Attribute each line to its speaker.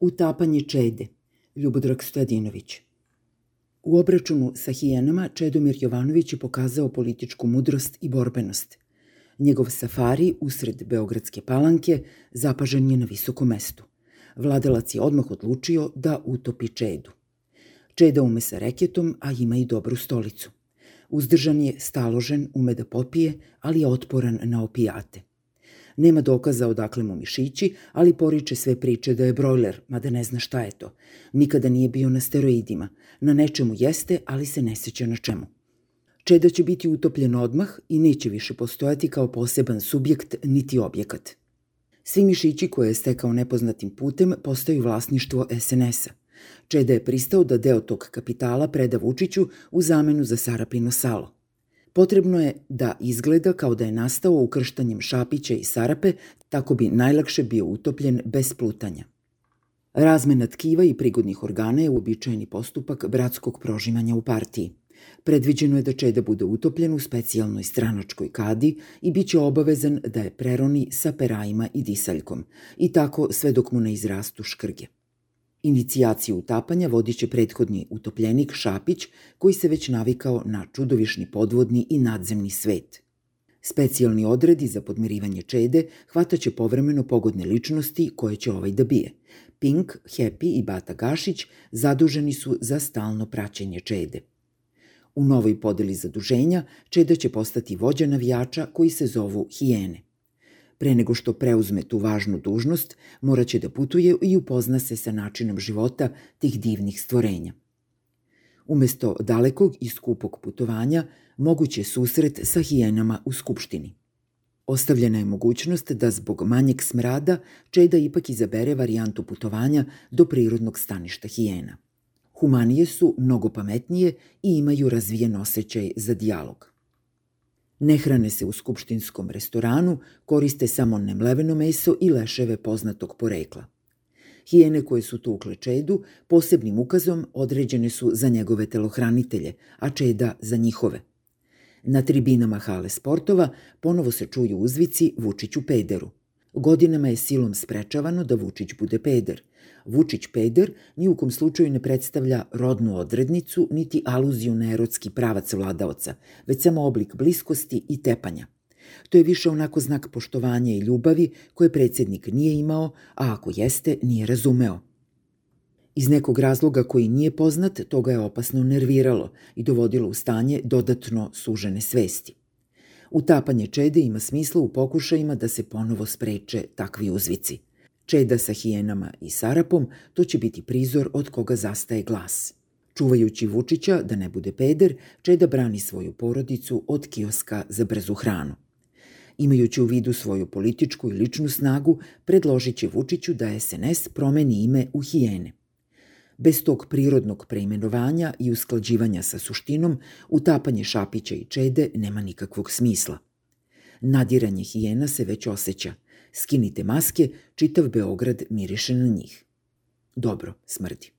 Speaker 1: Utapanje Čede, Ljubodrag Stojadinović. U obračunu sa hijenama Čedomir Jovanović je pokazao političku mudrost i borbenost. Njegov safari usred Beogradske palanke zapažen je na visokom mestu. Vladalac je odmah odlučio da utopi Čedu. Čeda ume sa reketom, a ima i dobru stolicu. Uzdržan je, staložen, ume da popije, ali je otporan na opijate. Nema dokaza odakle mu mišići, ali poriče sve priče da je brojler, mada ne zna šta je to. Nikada nije bio na steroidima. Na nečemu jeste, ali se ne seća na čemu. Čeda će biti utopljen odmah i neće više postojati kao poseban subjekt niti objekat. Svi mišići koje je stekao nepoznatim putem postaju vlasništvo SNS-a. Čeda je pristao da deo tog kapitala preda Vučiću u zamenu za Sarapino salo – Potrebno je da izgleda kao da je nastao ukrštanjem šapića i sarape, tako bi najlakše bio utopljen bez plutanja. Razmena tkiva i prigodnih organa je uobičajeni postupak bratskog prožimanja u partiji. Predviđeno je da Čeda bude utopljen u specijalnoj stranačkoj kadi i bit će obavezan da je preroni sa perajima i disaljkom, i tako sve dok mu ne izrastu škrge. Inicijaciju utapanja vodit će prethodni utopljenik Šapić, koji se već navikao na čudovišni podvodni i nadzemni svet. Specijalni odredi za podmirivanje čede hvataće povremeno pogodne ličnosti koje će ovaj da bije. Pink, Happy i Bata Gašić zaduženi su za stalno praćenje čede. U novoj podeli zaduženja Čeda će postati vođa navijača koji se zovu Hijene. Pre nego što preuzme tu važnu dužnost, moraće da putuje i upozna se sa načinom života tih divnih stvorenja. Umesto dalekog i skupog putovanja, moguće susret sa hijenama u Skupštini. Ostavljena je mogućnost da zbog manjeg smrada Čeda ipak izabere varijantu putovanja do prirodnog staništa hijena. Humanije su mnogo pametnije i imaju razvijen osjećaj za dijalog. Ne hrane se u skupštinskom restoranu, koriste samo nemleveno meso i leševe poznatog porekla. Hijene koje su tukle čedu posebnim ukazom određene su za njegove telohranitelje, a čeda za njihove. Na tribinama hale sportova ponovo se čuju uzvici Vučiću pederu. Godinama je silom sprečavano da Vučić bude peder. Vučić peder ni u kom slučaju ne predstavlja rodnu odrednicu niti aluziju na erotski pravac vladaoca, već samo oblik bliskosti i tepanja. To je više onako znak poštovanja i ljubavi koje predsednik nije imao, a ako jeste, nije razumeo. Iz nekog razloga koji nije poznat, to ga je opasno nerviralo i dovodilo u stanje dodatno sužene svesti. Utapanje čede ima smisla u pokušajima da se ponovo spreče takvi uzvici. Čeda sa hijenama i sarapom, to će biti prizor od koga zastaje glas. Čuvajući Vučića da ne bude peder, Čeda brani svoju porodicu od kioska za brzu hranu. Imajući u vidu svoju političku i ličnu snagu, predložit će Vučiću da SNS promeni ime u hijene. Bez tog prirodnog preimenovanja i usklađivanja sa suštinom, utapanje šapića i čede nema nikakvog smisla. Nadiranje hijena se već osjeća. Skinite maske, čitav Beograd miriše na njih. Dobro, smrdi.